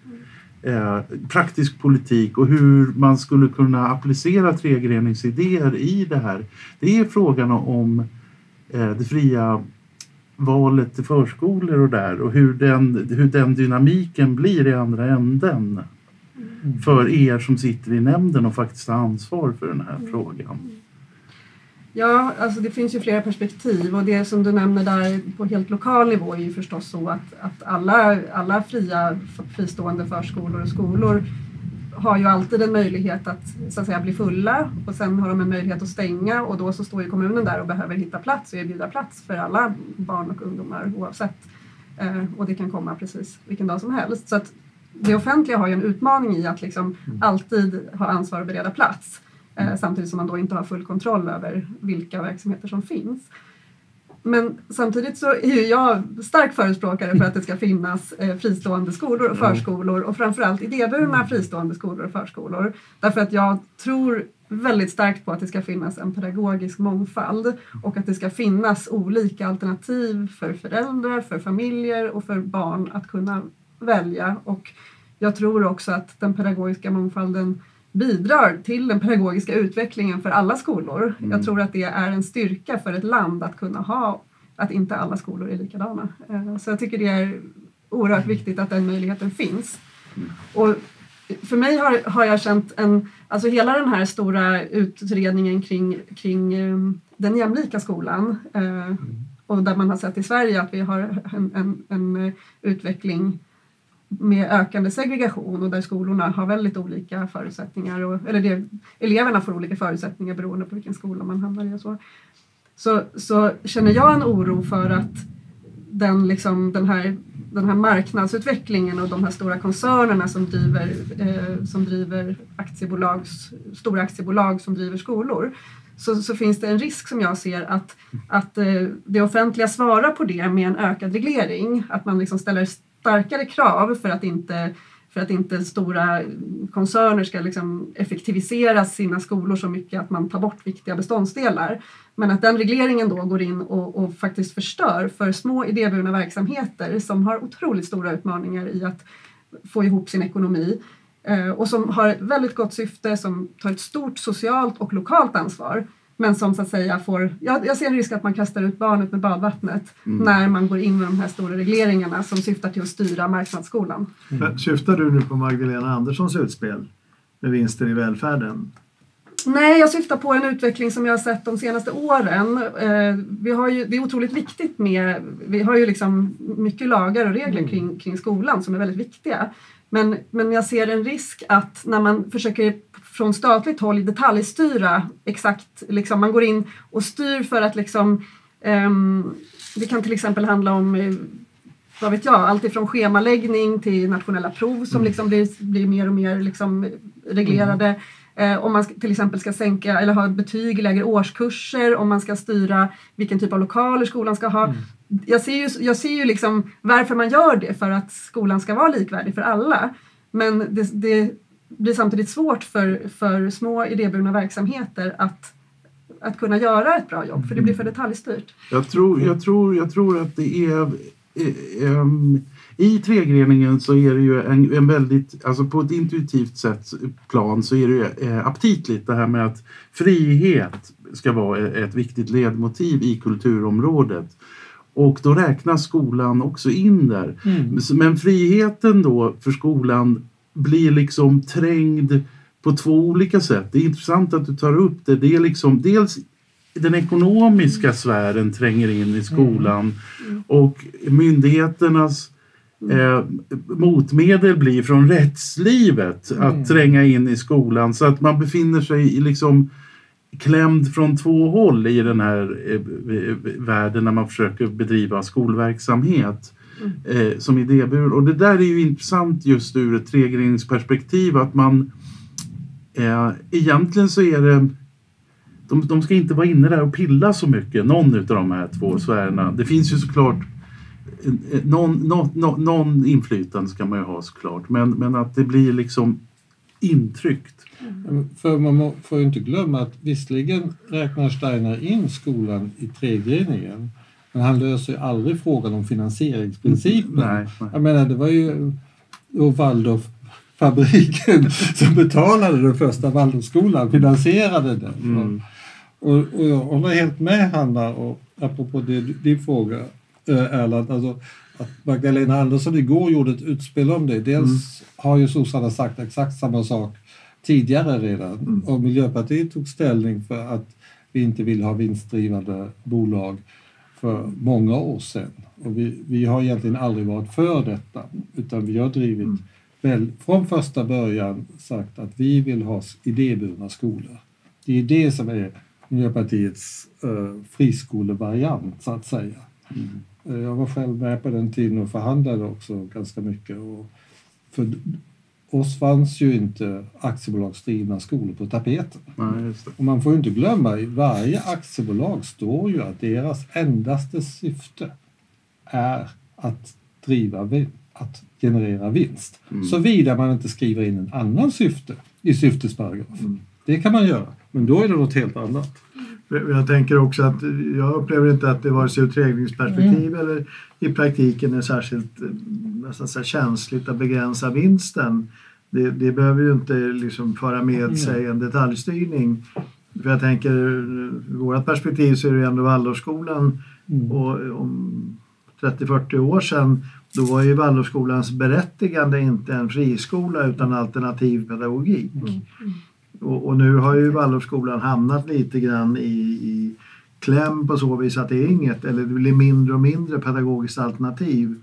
eh, praktisk politik och hur man skulle kunna applicera tregreningsidéer i det här. Det är frågan om eh, det fria valet till förskolor och där och hur den, hur den dynamiken blir i andra änden för er som sitter i nämnden och faktiskt har ansvar för den här frågan. Ja, alltså det finns ju flera perspektiv och det som du nämner där på helt lokal nivå är ju förstås så att, att alla, alla fria fristående förskolor och skolor har ju alltid en möjlighet att, så att säga, bli fulla och sen har de en möjlighet att stänga och då så står ju kommunen där och behöver hitta plats och erbjuda plats för alla barn och ungdomar oavsett. Eh, och det kan komma precis vilken dag som helst. Så att det offentliga har ju en utmaning i att liksom alltid ha ansvar att bereda plats eh, samtidigt som man då inte har full kontroll över vilka verksamheter som finns. Men samtidigt så är jag stark förespråkare för att det ska finnas eh, fristående skolor och förskolor och framförallt idéburna fristående skolor och förskolor. Därför att jag tror väldigt starkt på att det ska finnas en pedagogisk mångfald och att det ska finnas olika alternativ för föräldrar, för familjer och för barn att kunna välja. Och jag tror också att den pedagogiska mångfalden bidrar till den pedagogiska utvecklingen för alla skolor. Jag tror att det är en styrka för ett land att kunna ha att inte alla skolor är likadana. Eh, Så jag tycker det är oerhört viktigt att den möjligheten finns. Och för mig har, har jag känt en, alltså hela den här stora utredningen kring, kring eh, den jämlika skolan eh, och där man har sett i Sverige att vi har en, en, en utveckling med ökande segregation och där skolorna har väldigt olika förutsättningar. Och, eller det, eleverna får olika förutsättningar beroende på vilken skola man hamnar i och så. Så, så känner jag en oro för att den, liksom, den, här, den här marknadsutvecklingen och de här stora koncernerna som driver, eh, som driver aktiebolag, stora aktiebolag som driver skolor så, så finns det en risk som jag ser att, att eh, det offentliga svarar på det med en ökad reglering. Att man liksom ställer starkare krav för att inte för att inte stora koncerner ska liksom effektivisera sina skolor så mycket att man tar bort viktiga beståndsdelar. Men att den regleringen då går in och, och faktiskt förstör för små idéburna verksamheter som har otroligt stora utmaningar i att få ihop sin ekonomi eh, och som har ett väldigt gott syfte, som tar ett stort socialt och lokalt ansvar men som så att säga får, jag, jag ser en risk att man kastar ut barnet med badvattnet när man går in med de här stora regleringarna som syftar till att styra marknadsskolan. Men Syftar du nu på Magdalena Anderssons utspel med vinster i välfärden? Nej, jag syftar på en utveckling som jag har sett de senaste åren. Eh, vi har ju, det är otroligt viktigt med, vi har ju liksom mycket lagar och regler kring, kring skolan som är väldigt viktiga. Men, men jag ser en risk att när man försöker från statligt håll detaljstyra exakt, liksom, man går in och styr för att liksom, ehm, det kan till exempel handla om eh, vad vet jag, allt ifrån schemaläggning till nationella prov som liksom blir, blir mer och mer liksom reglerade. Eh, om man till exempel ska sänka eller ha betyg i lägre årskurser, om man ska styra vilken typ av lokaler skolan ska ha. Jag ser ju, jag ser ju liksom varför man gör det, för att skolan ska vara likvärdig för alla. Men det, det blir samtidigt svårt för, för små idéburna verksamheter att, att kunna göra ett bra jobb, för det blir för detaljstyrt. Jag tror, jag tror, jag tror att det är... eh, ehm, I tregreningen så är det ju en, en väldigt, alltså på ett intuitivt sätt plan så är det ju eh, aptitligt det här med att frihet ska vara e- ett viktigt ledmotiv i kulturområdet. Och då räknas skolan också in där. Men friheten då för skolan blir liksom trängd på två olika sätt. Det är intressant att du tar upp det. Det är liksom dels den ekonomiska sfären tränger in i skolan och myndigheternas eh, motmedel blir från rättslivet Mm. att tränga in i skolan så att man befinner sig i liksom klämd från två håll i den här eh, världen när man försöker bedriva skolverksamhet Mm. eh, som idéburen. Och det där är ju intressant just ur ett tregreningsperspektiv att man eh, egentligen så är det de, de ska inte vara inne där och pilla så mycket, någon av de här två sfärerna. Det finns ju såklart eh, eh, någon, någon, någon inflytande ska man ju ha såklart, men, men att det blir liksom intryckt. Mm. För man får ju inte glömma att visserligen räknar Steiner in skolan i tregreningen men han löser ju aldrig frågan om finansieringsprincipen. Nej, nej. Jag menar, det var ju då Waldorffabriken [LAUGHS] som betalade den första Waldorfskolan, finansierade den. Mm. Och, och jag håller helt med Hanna, och apropå det, din fråga eh, Erland, alltså, att Magdalena Andersson igår gjorde ett utspel om det. Dels har ju sossarna sagt exakt samma sak tidigare redan och Miljöpartiet tog ställning för att vi inte vill ha vinstdrivande bolag för många år sedan. Och vi, vi har egentligen aldrig varit för detta utan vi har drivit väl, från första början sagt att vi vill ha idéburna skolor. Det är det som är Miljöpartiets uh, friskolevariant så att säga. Eh, Jag var själv med på den tiden och förhandlade också ganska mycket. Och för oss fanns ju inte aktiebolagsdrivna skolor på tapeten. Nej. Och man får ju inte glömma, i varje aktiebolag står ju att deras endaste syfte är att driva att generera vinst. Såvida man inte skriver in en annan syfte i syftesparagrafen. Det kan man göra, men då är det något helt annat. Jag tänker också att jag upplever inte att det vare sig ur träningsperspektiv eller i praktiken är särskilt eh, nästan så känsligt att begränsa vinsten. Det, det behöver ju inte liksom föra med sig en detaljstyrning. För jag tänker, ur vårt perspektiv så är det ju ändå Waldorfskolan och om 30-40 år sedan då var ju Waldorfskolans berättigande inte en friskola utan alternativ pedagogik. Och, och nu har ju Waldorfskolan hamnat lite grann i, i kläm på så vis att det är inget, eller det blir mindre och mindre pedagogiskt alternativ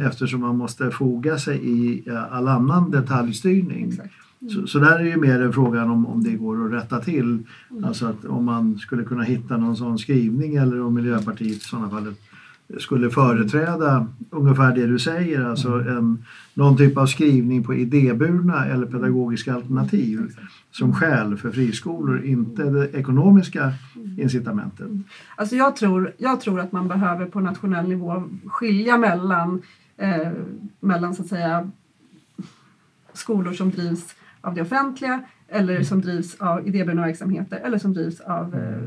eftersom man måste foga sig i all annan detaljstyrning. Exakt. Så, så där är ju mer en frågan om, om det går att rätta till. Alltså att om man skulle kunna hitta någon sån skrivning eller om Miljöpartiet i sådana fall skulle företräda ungefär det du säger, alltså en, någon typ av skrivning på idéburna eller pedagogiska alternativ som skäl för friskolor, inte det ekonomiska incitamentet. Alltså jag, tror, jag tror att man behöver på nationell nivå skilja mellan, eh, mellan så att säga, skolor som drivs av det offentliga eller som drivs av idéburna verksamheter eller som drivs av eh,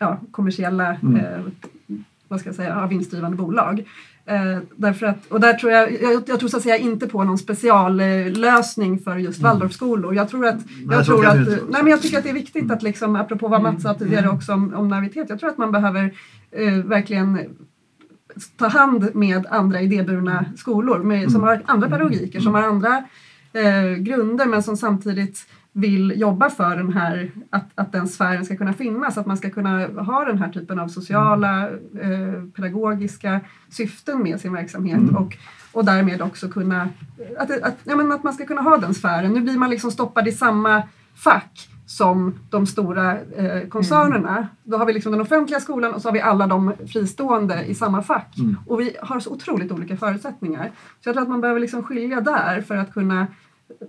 ja, kommersiella eh, vad ska jag säga, av vinstdrivande bolag. Eh, därför att, och där tror jag, jag, jag tror så att säga inte på någon speciallösning för just Waldorfskolor. Jag tror att, jag, så tror att, nej, men jag tycker att det är viktigt att liksom, apropå vad Mats sa tidigare också om, om naivitet, jag tror att man behöver eh, verkligen ta hand med andra idéburna skolor med, som har andra pedagogiker, som har andra eh, grunder men som samtidigt vill jobba för den här, att, att den sfären ska kunna finnas, att man ska kunna ha den här typen av sociala, eh, pedagogiska syften med sin verksamhet och, och därmed också kunna, att, att, ja, men att man ska kunna ha den sfären. Nu blir man liksom stoppad i samma fack som de stora eh, koncernerna. Då har vi liksom den offentliga skolan och så har vi alla de fristående i samma fack. Och vi har så otroligt olika förutsättningar. Så jag tror att man behöver liksom skilja där för att kunna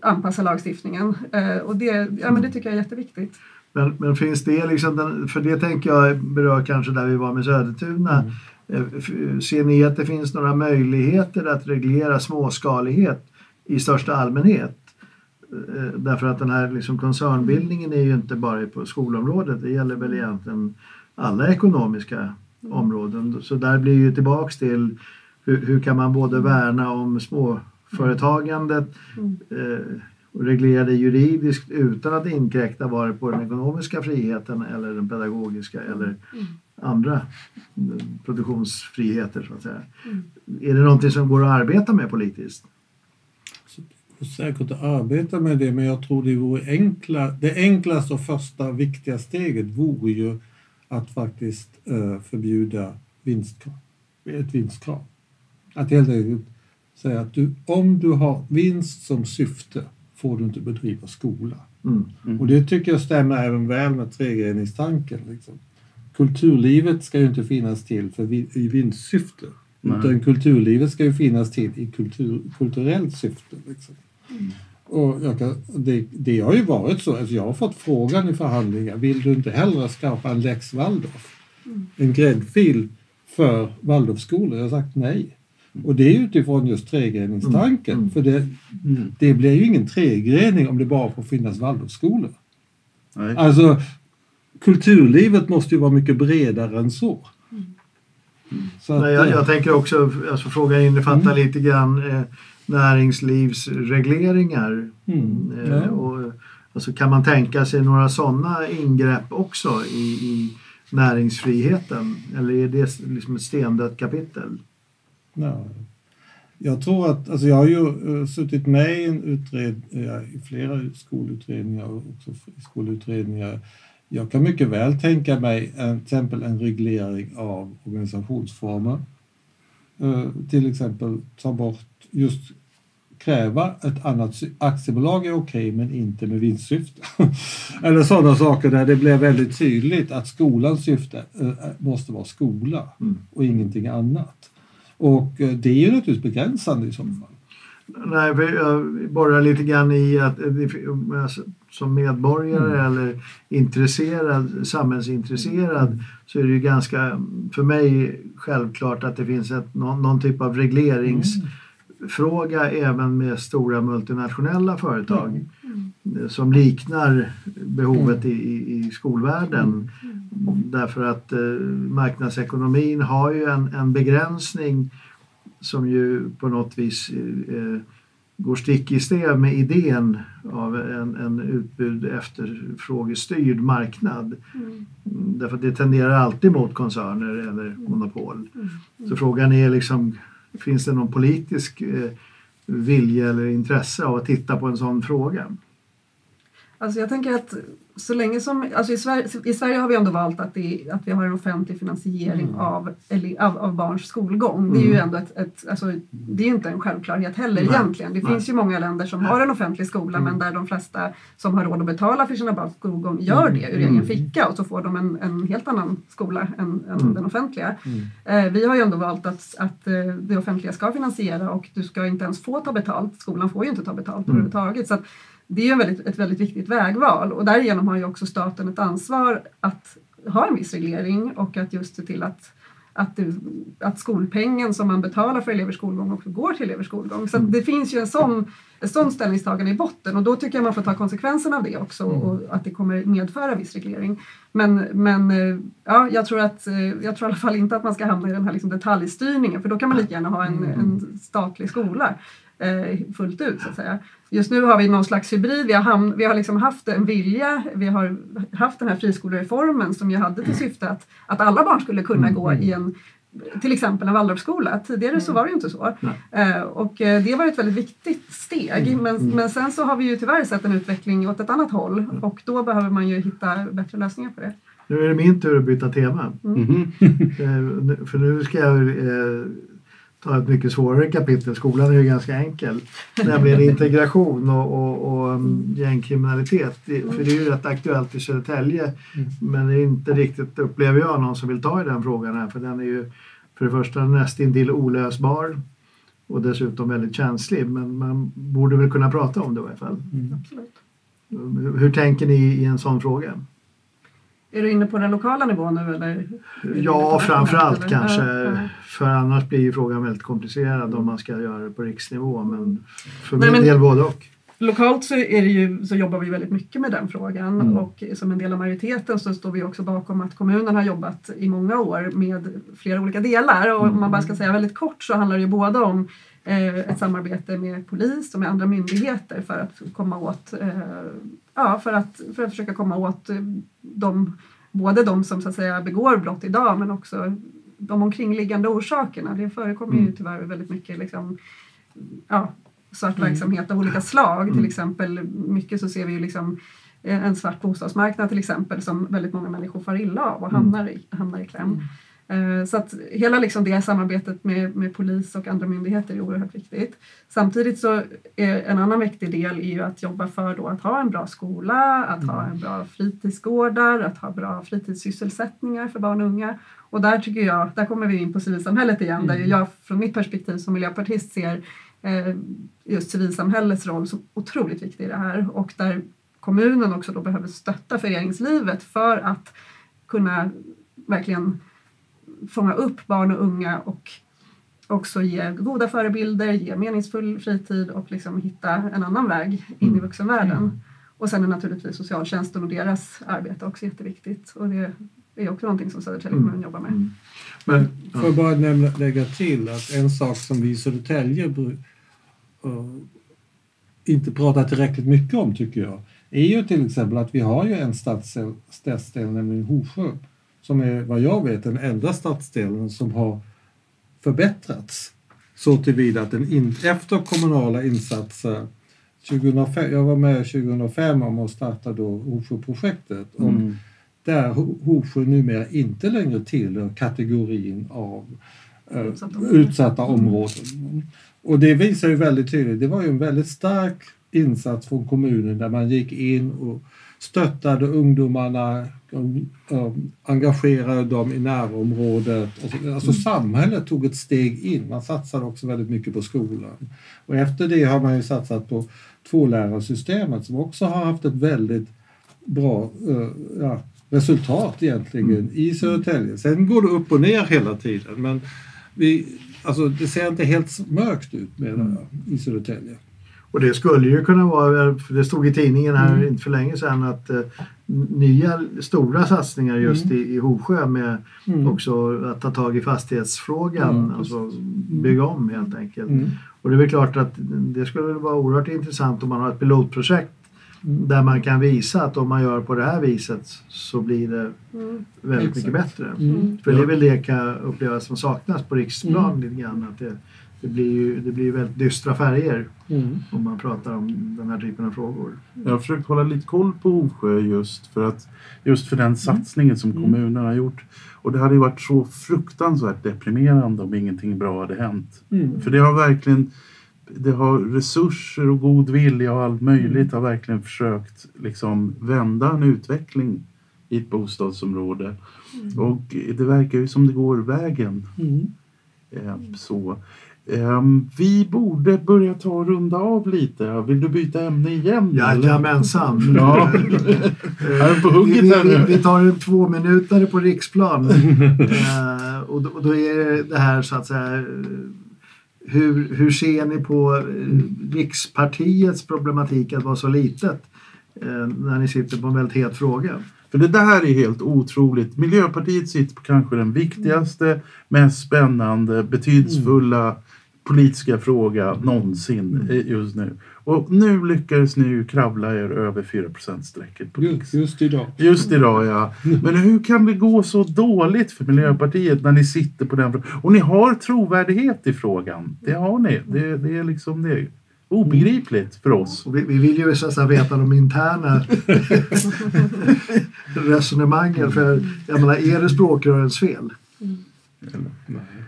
anpassa lagstiftningen. Eh, och det, ja, men det tycker jag är jätteviktigt. Men, men finns det liksom, den, för det tänker jag berör kanske där vi var med Södertuna. Eh, f- Ser ni att det finns några möjligheter att reglera småskalighet i största allmänhet? Eh, Därför att den här liksom koncernbildningen är ju inte bara på skolområdet, det gäller väl egentligen alla ekonomiska områden. Så där blir ju tillbaks till hur, hur kan man både värna om småföretagandet eh, och reglera det juridiskt utan att inkräkta vare på den ekonomiska friheten eller den pedagogiska eller andra eh, produktionsfriheter så att säga. Är det någonting som går att arbeta med politiskt? säkert att arbeta med det, men jag tror det vore enkla, det enklaste och första viktiga steget vore ju att faktiskt eh, förbjuda vinstkrav, ett vinstkrav. Att helt enkelt säger att du, om du har vinst som syfte får du inte bedriva skola. Mm. Och det tycker jag stämmer även väl med tregreningstanken. Liksom. Kulturlivet ska ju inte finnas till för vi, i vinstsyfte. Nej. Utan kulturlivet ska ju finnas till i kultur, kulturellt syfte. Liksom. Och jag kan, det, det har ju varit så, alltså jag har fått frågan i förhandlingar, vill du inte hellre skapa en lex Waldorf? En gräddfil för Waldorfskolor? Jag har sagt nej. Och det är utifrån just tregreningstanken. Mm. För det, det blir ju ingen tregrening om det bara får finnas Waldorfskolor. Nej. Alltså, kulturlivet måste ju vara mycket bredare än så. så att, Nej, jag, eh, jag tänker också, alltså frågan innefattar Mm. lite grann eh, näringslivsregleringar. mm, Eh, ja. och, alltså, kan man tänka sig några sådana ingrepp också i, i näringsfriheten? Eller är det liksom ett stendött kapitel? Ja. Jag tror att, alltså jag har ju uh, suttit med i, en utred, i flera skolutredningar och också skolutredningar. Jag kan mycket väl tänka mig en, till exempel en reglering av organisationsformer. Uh, till exempel ta bort, just kräva ett annat aktiebolag är okej men inte med vinstsyfte. [LAUGHS] Eller sådana saker där det blir väldigt tydligt att skolans syfte uh, måste vara skola Mm. och ingenting annat. Och eh, det är ju naturligtvis begränsande i så fall. Nej, för jag borrar lite grann i att eh, alltså, som medborgare Mm. eller intresserad, samhällsintresserad så är det ju ganska, för mig, självklart att det finns ett, någon, någon typ av regleringsfråga även med stora multinationella företag eh, som liknar behovet i, i, i skolvärlden. Därför att eh, marknadsekonomin har ju en, en begränsning som ju på något vis eh, går stick i stäv med idén av en, en utbud efterfrågestyrd marknad. Mm, Därför att det tenderar alltid mot koncerner eller monopol. Så frågan är liksom, finns det någon politisk eh, vilja eller intresse av att titta på en sån fråga? Alltså jag tänker att så länge som, alltså i, Sverige, I Sverige har vi ändå valt att, det, att vi har en offentlig finansiering Mm. av, av, av barns skolgång. Det är ju Mm. ändå ett, ett alltså, det är inte en självklarhet heller Nej. egentligen. Det Nej. finns ju många länder som har en offentlig skola Mm. men där de flesta som har råd att betala för sina barns skolgång gör det ur Mm. egen ficka och så får de en, en helt annan skola än, än Mm. den offentliga. Mm. Eh, vi har ju ändå valt att, att eh, det offentliga ska finansiera och du ska inte ens få ta betalt. Skolan får ju inte ta betalt Mm. överhuvudtaget. Så att det är en väldigt, ett väldigt viktigt vägval och därigenom har ju också staten ett ansvar att ha en viss reglering och att just se till att att, det, att skolpengen som man betalar för elevers skolgång också går till elevers skolgång. Så att det finns ju en sån, ett sånt ställningstagande i botten och då tycker jag man får ta konsekvenserna av det också och att det kommer medföra viss reglering. Men, men eh, ja, jag, tror att, eh, jag tror i alla fall inte att man ska hamna i den här liksom detaljstyrningen för då kan man lika gärna ha en, en statlig skola eh, fullt ut så att säga. Just nu har vi någon slags hybrid. Vi har, ham- vi har liksom haft en vilja. Vi har haft den här friskolereformen som ju hade till syfte att, att alla barn skulle kunna gå i en till exempel en Waldorfskola. Tidigare så var det ju inte så. Eh, och eh, det var ett väldigt viktigt steg. Men, men sen så har vi ju tyvärr sett en utveckling åt ett annat håll och då behöver man ju hitta bättre lösningar på det. Nu är det min tur att byta tema. [LAUGHS] Eh, nu- För nu ska jag eh, ta ett mycket svårare kapitel. Skolan är ju ganska enkel. Nämligen integration och, och, och um, gängkriminalitet. För det är ju rätt aktuellt i Södertälje. Men det är inte riktigt, upplever jag, någon som vill ta i den frågan här. För den är ju för det första nästintill olösbar och dessutom väldigt känslig. Men man borde väl kunna prata om det i alla fall. Absolut. Hur tänker ni i en sån fråga? Är du inne på den lokala nivån nu eller? Ja, framför allt kanske. eller? För annars blir ju frågan väldigt komplicerad om man ska göra det på riksnivå. Men för Nej, min men- del både och. Lokalt så, är det ju, så jobbar vi väldigt mycket med den frågan Mm. och som en del av majoriteten så står vi också bakom att kommunen har jobbat i många år med flera olika delar och om man bara ska säga väldigt kort så handlar det ju både om eh, ett samarbete med polis och med andra myndigheter för att komma åt eh, ja, för att, för att försöka komma åt eh, de, både de som så att säga begår brott idag men också de omkringliggande orsakerna. Det förekommer ju Mm. tyvärr väldigt mycket liksom, ja, svart Mm. verksamhet av olika slag. Till Mm. exempel mycket så ser vi ju liksom eh, en svart bostadsmarknad till exempel som väldigt många människor far illa av och Mm. hamnar i, hamnar i kläm. Eh, Så att hela liksom det samarbetet med, med polis och andra myndigheter är oerhört viktigt. Samtidigt så är en annan viktig del är ju att jobba för då att ha en bra skola, att ha en bra fritidsgårdar, att ha bra fritidssysselsättningar för barn och unga. Och där tycker jag, där kommer vi in på civilsamhället igen, där ju jag från mitt perspektiv som miljöpartist ser eh, just civilsamhällets roll som otroligt viktig i det här och där kommunen också då behöver stötta föreningslivet för att kunna verkligen fånga upp barn och unga och också ge goda förebilder, ge meningsfull fritid och liksom hitta en annan väg in i vuxenvärlden. Och sen är naturligtvis socialtjänsten och deras arbete också jätteviktigt. Och det är också någonting som Södertälje kommun jobbar med. Men, Får jag bara nämna, lägga till att en sak som vi i Södertälje eh, inte pratar tillräckligt mycket om tycker jag är ju till exempel att vi har ju en stadsdel, stadsdel nämligen Hovsjö som är vad jag vet den enda stadsdelen som har förbättrats så tillvida att den in, efter kommunala insatser 2005, jag var med 2005 om att starta då Hovsjöprojektet Mm. där Ho- Hovsjö numera inte längre tillhör kategorin av eh, Utsatta områden. utsatta områden. Och det visar ju väldigt tydligt, det var ju en väldigt stark insats från kommunen där man gick in och stöttade ungdomarna, engagerade dem i närområdet. Alltså samhället tog ett steg in, man satsade också väldigt mycket på skolan. Och efter det har man ju satsat på tvålärarsystemet som också har haft ett väldigt bra eh, ja, resultat egentligen i Södertälje. Sen går det upp och ner hela tiden men vi, alltså, det ser inte helt mörkt ut menar jag, i Södertälje. Och det skulle ju kunna vara, för det stod i tidningen här inte för länge sedan att eh, nya stora satsningar just i, i Hovsjö med Mm. också att ta tag i fastighetsfrågan, Mm, alltså bygga om helt enkelt. Mm. Och det är väl klart att det skulle vara oerhört intressant om man har ett pilotprojekt Mm. där man kan visa att om man gör på det här viset så blir det Mm. väldigt Exakt. mycket bättre. Mm. För det är väl det kan jag uppleva som saknas på riksplan Mm. lite grann. Att det, det blir ju det blir väldigt dystra färger Mm. om man pratar om den här typen av frågor. Jag har försökt hålla lite koll på Hovsjö just för, att, just för den satsningen som kommunen har gjort. Och det hade ju varit så fruktansvärt deprimerande om ingenting bra hade hänt. Mm. För det har verkligen det har resurser och god vilja och allt möjligt har verkligen försökt liksom vända en utveckling i ett bostadsområde. Och det verkar ju som det går vägen. Mm. Eh, så. Ehm, vi borde börja ta och runda av lite. Vill du byta ämne igen? Jajamensan! [LAUGHS] Ja. Eh, Jag är på hugget vi, här nu. vi tar en två minuter på riksplan. [LAUGHS] eh, och, då, och då är det här så att säga hur, hur ser ni på eh, rikspartiets problematik att vara så litet när ni sitter på en väldigt het fråga? För det där är helt otroligt. Miljöpartiet sitter på kanske den viktigaste, mest spännande, betydelsefulla politiska fråga någonsin eh, just nu. Och nu lyckades ni ju kravla er över 4%-strecket på Just, just idag. Just idag ja. Men hur kan det gå så dåligt för Miljöpartiet när ni sitter på den frågan? Och ni har trovärdighet i frågan. Det har ni. Det, det är liksom det. Obegripligt för oss. Vi, vi vill ju så att säga veta de interna [LAUGHS] resonemangen. För jag menar, är det språkrörens fel?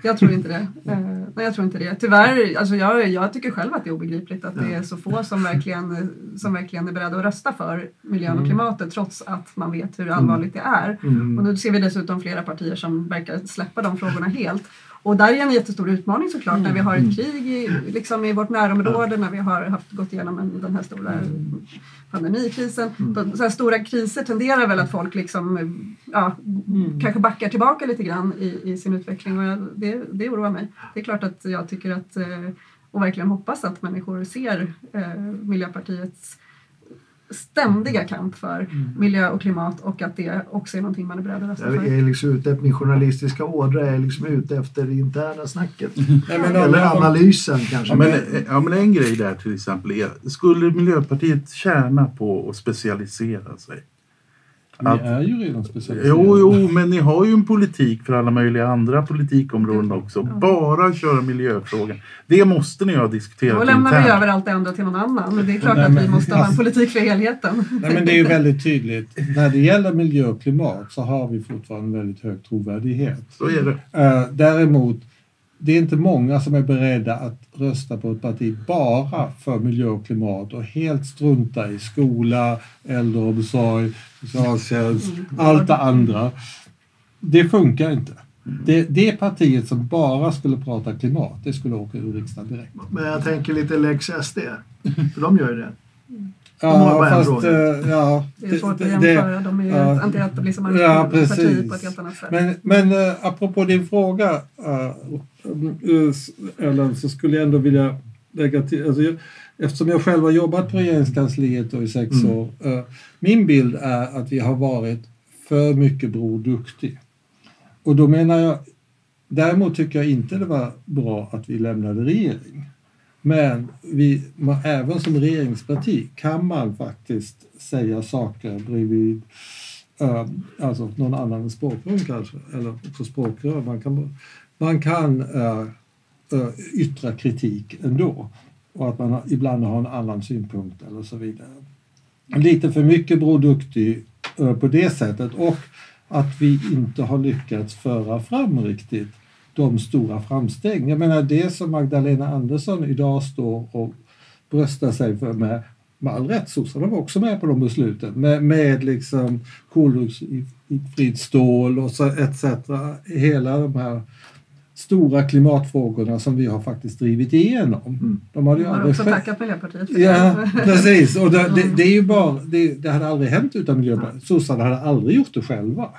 Jag tror inte det. [LAUGHS] Eh, nej, jag tror inte det. Tyvärr, alltså jag, jag tycker själv att det är obegripligt att det är så få som verkligen, som verkligen är beredda att rösta för miljön och klimatet trots att man vet hur allvarligt det är. Mm. Och nu ser vi dessutom flera partier som verkar släppa de frågorna helt. Och där är en jättestor utmaning såklart när vi har ett krig i, liksom i vårt närområde, när vi har haft, gått igenom en, den här stora pandemikrisen. Då, så här stora kriser tenderar väl att folk liksom, ja, kanske backar tillbaka lite grann i, i sin utveckling och jag, det, det oroar mig. Det är klart att jag tycker att eh, och verkligen hoppas att människor ser eh, Miljöpartiets ständiga kamp för miljö och klimat och att det också är någonting man är beredd att rösta Jag för. är liksom ute min journalistiska ådra, jag är liksom ute efter det interna snacket. Nej, men om- Eller om- analysen kanske. Ja men, ja, men en grej där till exempel är, skulle Miljöpartiet tjäna på att specialisera sig? Vi att är ju redan specialiserade. Jo, jo, men ni har ju en politik för alla möjliga andra politikområden också. Bara köra miljöfrågan. Det måste ni ha diskuterat Då lämnar vi internt. över allt det andra till någon annan. Men det är klart Nej, att vi men- måste ha en alltså- [LAUGHS] politik för helheten. Nej, men det är ju väldigt tydligt. När det gäller miljö och klimat så har vi fortfarande väldigt hög trovärdighet. Så är det. Eh, däremot, det är inte många som är beredda att rösta på ett parti bara för miljö och klimat och helt strunta i skola, äldreomsorg, socialtjänst, allt det andra. Det funkar inte. Det, det partiet som bara skulle prata klimat, det skulle åka ur riksdagen direkt. Men jag tänker lite Lex SD. [LAUGHS] För de gör ju det. Har Ja, bara en fast... eh, ja, Det är svårt att jämföra. De är ju ja. ett antietablissemang Ja, parti precis. på ett helt annat sätt. Men, men äh, apropå din fråga, äh, Ellen, så skulle jag ändå vilja lägga till... Alltså, jag, eftersom jag själv har jobbat på regeringskansliet i sex Mm. år. Äh, min bild är att vi har varit för mycket Bror Duktig. Och då menar jag... Däremot tycker jag inte det var bra att vi lämnade regering. Men vi, man, även som regeringsparti kan man faktiskt säga saker bredvid eh, alltså någon annan än språkrör kanske, eller också språkrör. Man kan, man kan uh, uh, yttra kritik ändå och att man ibland har en annan synpunkt eller så vidare. Lite för mycket Bror Duktig på det sättet och att vi inte har lyckats föra fram riktigt de stora framstegen. Jag menar det som Magdalena Andersson idag står och bröstar sig för med, med all rätt, sossarna var också med på de besluten, med, med liksom koldioxidfritt stål och så etc. Hela de här stora klimatfrågorna som vi har faktiskt drivit igenom. De hade ju Jag har aldrig också tackat Miljöpartiet för Ja, det. [LAUGHS] precis. Och det, det, det är ju bara, det, det hade aldrig hänt utan Miljöpartiet. Sossarna hade aldrig gjort det själva.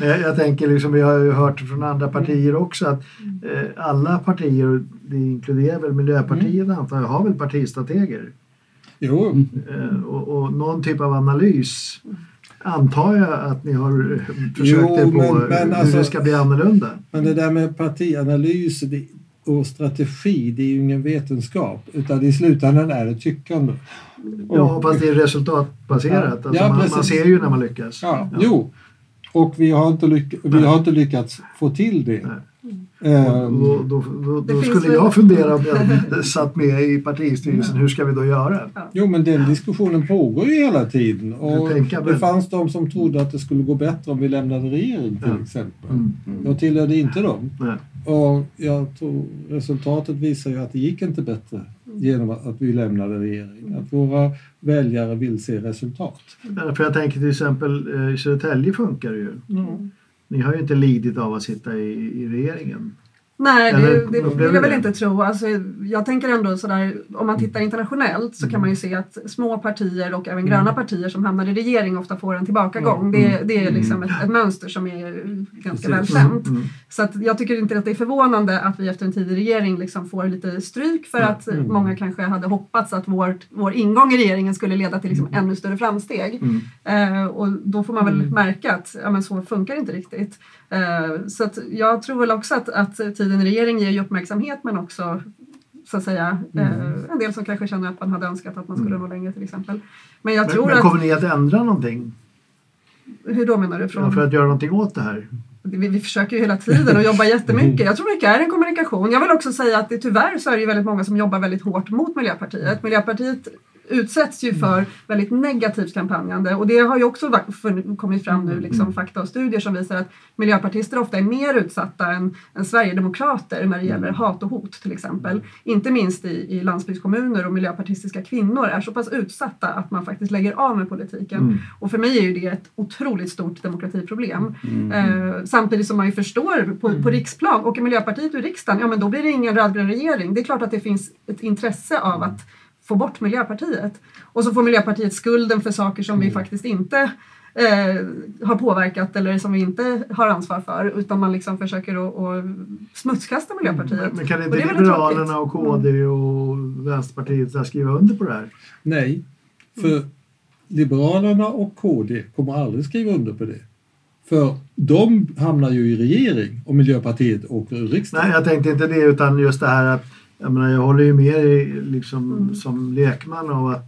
Men jag, jag tänker liksom, vi har ju hört från andra partier också att eh, alla partier, det inkluderar väl Miljöpartiet antar jag, har väl partistrateger. Jo, Eh, och, och någon typ av analys antar jag att ni har försökt Jo, er på men- men hur alltså- det ska bli annorlunda. men det där med partianalys det, och strategi, det är ju ingen vetenskap. Utan i slutändan är det tyckande. Ja, fast det är resultatbaserat. Alltså Ja, man, man ser ju när man lyckas. Ja, Jo, och vi har inte, lyck, vi har inte lyckats få till det. Ehm, Då, då, då, Det då skulle jag fundera om jag [LAUGHS] satt med i partistyrelsen, hur ska vi då göra? Jo, men den diskussionen pågår ju hela tiden. Och det fanns de som trodde att det skulle gå bättre om vi lämnade regering till exempel. Mm. Jag tillhörde inte dem. Och jag tror resultatet visar ju att det gick inte bättre genom att vi lämnade regering. Att våra väljare vill se resultat. För jag tänker till exempel eh, i Södertälje funkar det ju. Ni har ju inte lidit av att sitta i, i regeringen. Nej, det, det vill jag väl inte tro. Alltså, jag tänker ändå sådär, om man tittar internationellt så kan man ju se att små partier och även gröna partier som hamnar i regering ofta får en tillbakagång. Det, det är liksom ett, ett mönster som är ganska väl känt. Mm. Så att jag tycker inte att det är förvånande att vi efter en tid i regering liksom får lite stryk för att Mm. många kanske hade hoppats att vårt, vår ingång i regeringen skulle leda till liksom ännu större framsteg. Mm. Eh, och då får man väl märka att ja, men så funkar det inte riktigt. Eh, så jag tror väl också att, att tiden i regering ger ju uppmärksamhet men också så att säga eh, en del som kanske känner att man hade önskat att man skulle nå längre till exempel. Men jag Men, tror men att, kommer ni att ändra någonting hur då menar du? Från, för att göra någonting åt det här? vi, vi försöker ju hela tiden och jobba jättemycket. [LAUGHS] Jag tror mycket är en kommunikation. Jag vill också säga att det, tyvärr så är det ju väldigt många som jobbar väldigt hårt mot Miljöpartiet. Miljöpartiet utsätts ju för väldigt negativt kampanjande. Och det har ju också kommit fram nu liksom fakta och studier som visar att miljöpartister ofta är mer utsatta än, än sverigedemokrater när det gäller hat och hot till exempel. Inte minst i, i landsbygdskommuner och miljöpartistiska kvinnor är så pass utsatta att man faktiskt lägger av med politiken. Och för mig är ju det ett otroligt stort demokratiproblem. Eh, samtidigt som man ju förstår på, på riksplan, och Miljöpartiet ur riksdagen, ja men då blir det ingen rödgrön regering. Det är klart att det finns ett intresse av att få bort Miljöpartiet. Och så får Miljöpartiet skulden för saker som vi faktiskt inte eh, har påverkat eller som vi inte har ansvar för utan man liksom försöker att, att smutskasta Miljöpartiet. Men, men kan Och inte det är väldigt Liberalerna och KD och Vänsterpartiet skriva under på det här? Nej, för Liberalerna och KD kommer aldrig skriva under på det. För de hamnar ju i regering och Miljöpartiet åker ur riksdagen. Nej, jag tänkte inte det utan just det här att jag, menar, jag håller ju med liksom, Mm. som lekman av att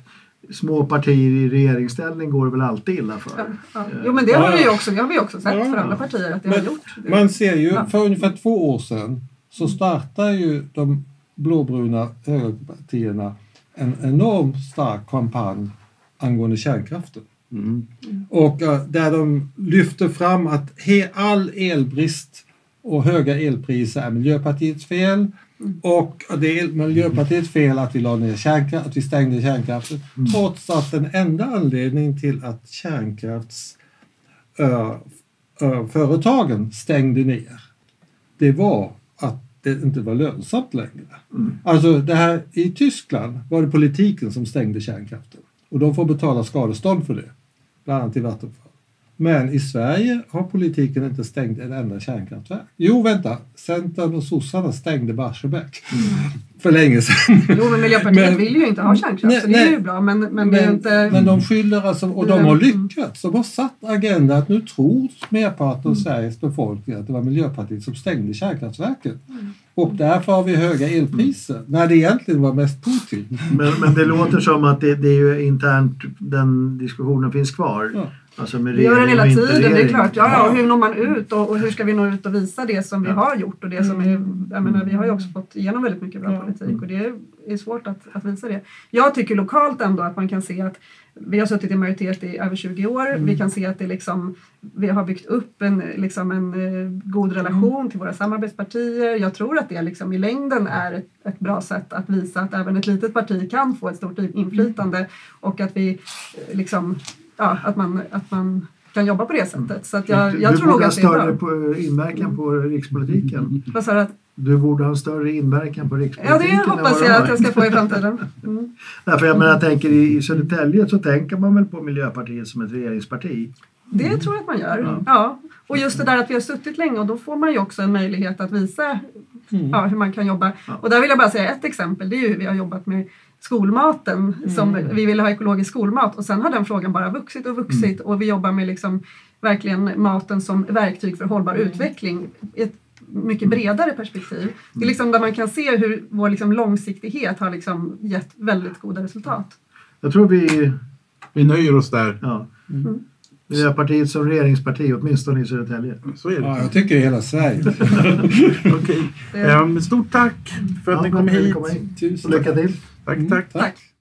små partier i regeringsställning går det väl alltid illa för. Ja, ja. Jo men det har vi ju också, det har vi också sett Ja. för andra partier att det har Men gjort. Det. Man ser ju, Ja. för ungefär två år sedan så startar ju de blåbruna högerpartierna en enormt stark kampanj angående kärnkraften. Mm. Och eh, där de lyfter fram att he, all elbrist och höga elpriser är Miljöpartiets fel. Och det är Miljöpartiets fel att vi la ner kärnkraft, att vi stängde kärnkraften. Trots att den enda anledningen till att kärnkrafts ö, ö, företagen stängde ner, det var att det inte var lönsamt längre. Alltså det här, i Tyskland var det politiken som stängde kärnkraften och de får betala skadestånd för det, bland annat till Vattenfall. Men i Sverige har politiken inte stängt en enda kärnkraftverk. Jo, vänta, Centern och sossarna stängde Barsebäck för länge sedan. Jo men Miljöpartiet Men- vill ju inte ha kärnkraft Nej, så det är nej. ju bra men, men det är inte... men de skyller alltså, och de har lyckats. De har satt agenda att nu tror merparten av Sveriges befolkning att det var Miljöpartiet som stängde kärnkraftverken. Och därför har vi höga elpriser, när det egentligen var mest Putin. Men, men det låter som att det, det är ju internt den diskussionen finns kvar. Ja. Alltså med Vi gör den hela tiden, det är klart. Ja, ja, och hur når man ut och, och hur ska vi nå ut och visa det som vi Ja. har gjort och det som är, jag menar, vi har ju också fått igenom väldigt mycket bra politik och det är svårt att, att visa det. Jag tycker lokalt ändå att man kan se att vi har suttit i majoritet i över 20 år. Vi kan se att det liksom, vi har byggt upp en, liksom en eh, god relation till våra samarbetspartier. Jag tror att det liksom i längden är ett, ett bra sätt att visa att även ett litet parti kan få ett stort inflytande och att vi eh, liksom, ja, att man, att man kan jobba på det sättet. Så att jag, jag du tror nog borde ha att det är större bra. på, inverkan på rikspolitiken. Vad sa du? borde ha en större inverkan på Ja, rikspolitiken. det än hoppas jag att jag ska få i framtiden. Mm. [LAUGHS] Därför jag menar, jag tänker i, i Södertälje så tänker man väl på Miljöpartiet som ett regeringsparti. Det tror jag att man gör. Ja. Ja. Och just det där att vi har suttit länge och då får man ju också en möjlighet att visa ja, hur man kan jobba. Ja. Och där vill jag bara säga ett exempel. Det är ju hur vi har jobbat med skolmaten. Som vi ville ha ekologisk skolmat och sen har den frågan bara vuxit och vuxit och vi jobbar med liksom verkligen maten som verktyg för hållbar utveckling i ett mycket bredare perspektiv. Det är liksom där man kan se hur vår liksom långsiktighet har liksom gett väldigt goda resultat. Jag tror vi, Vi nöjer oss där. ja, Mm. Miljöpartiet som regeringsparti, åtminstone i Södertälje. Så är det. Ja, jag tycker i hela Sverige. [LAUGHS] Ehm, stort tack för att Ja, ni kom hit. kom hit. Tusen Och lycka till! Tack, tack. Tack.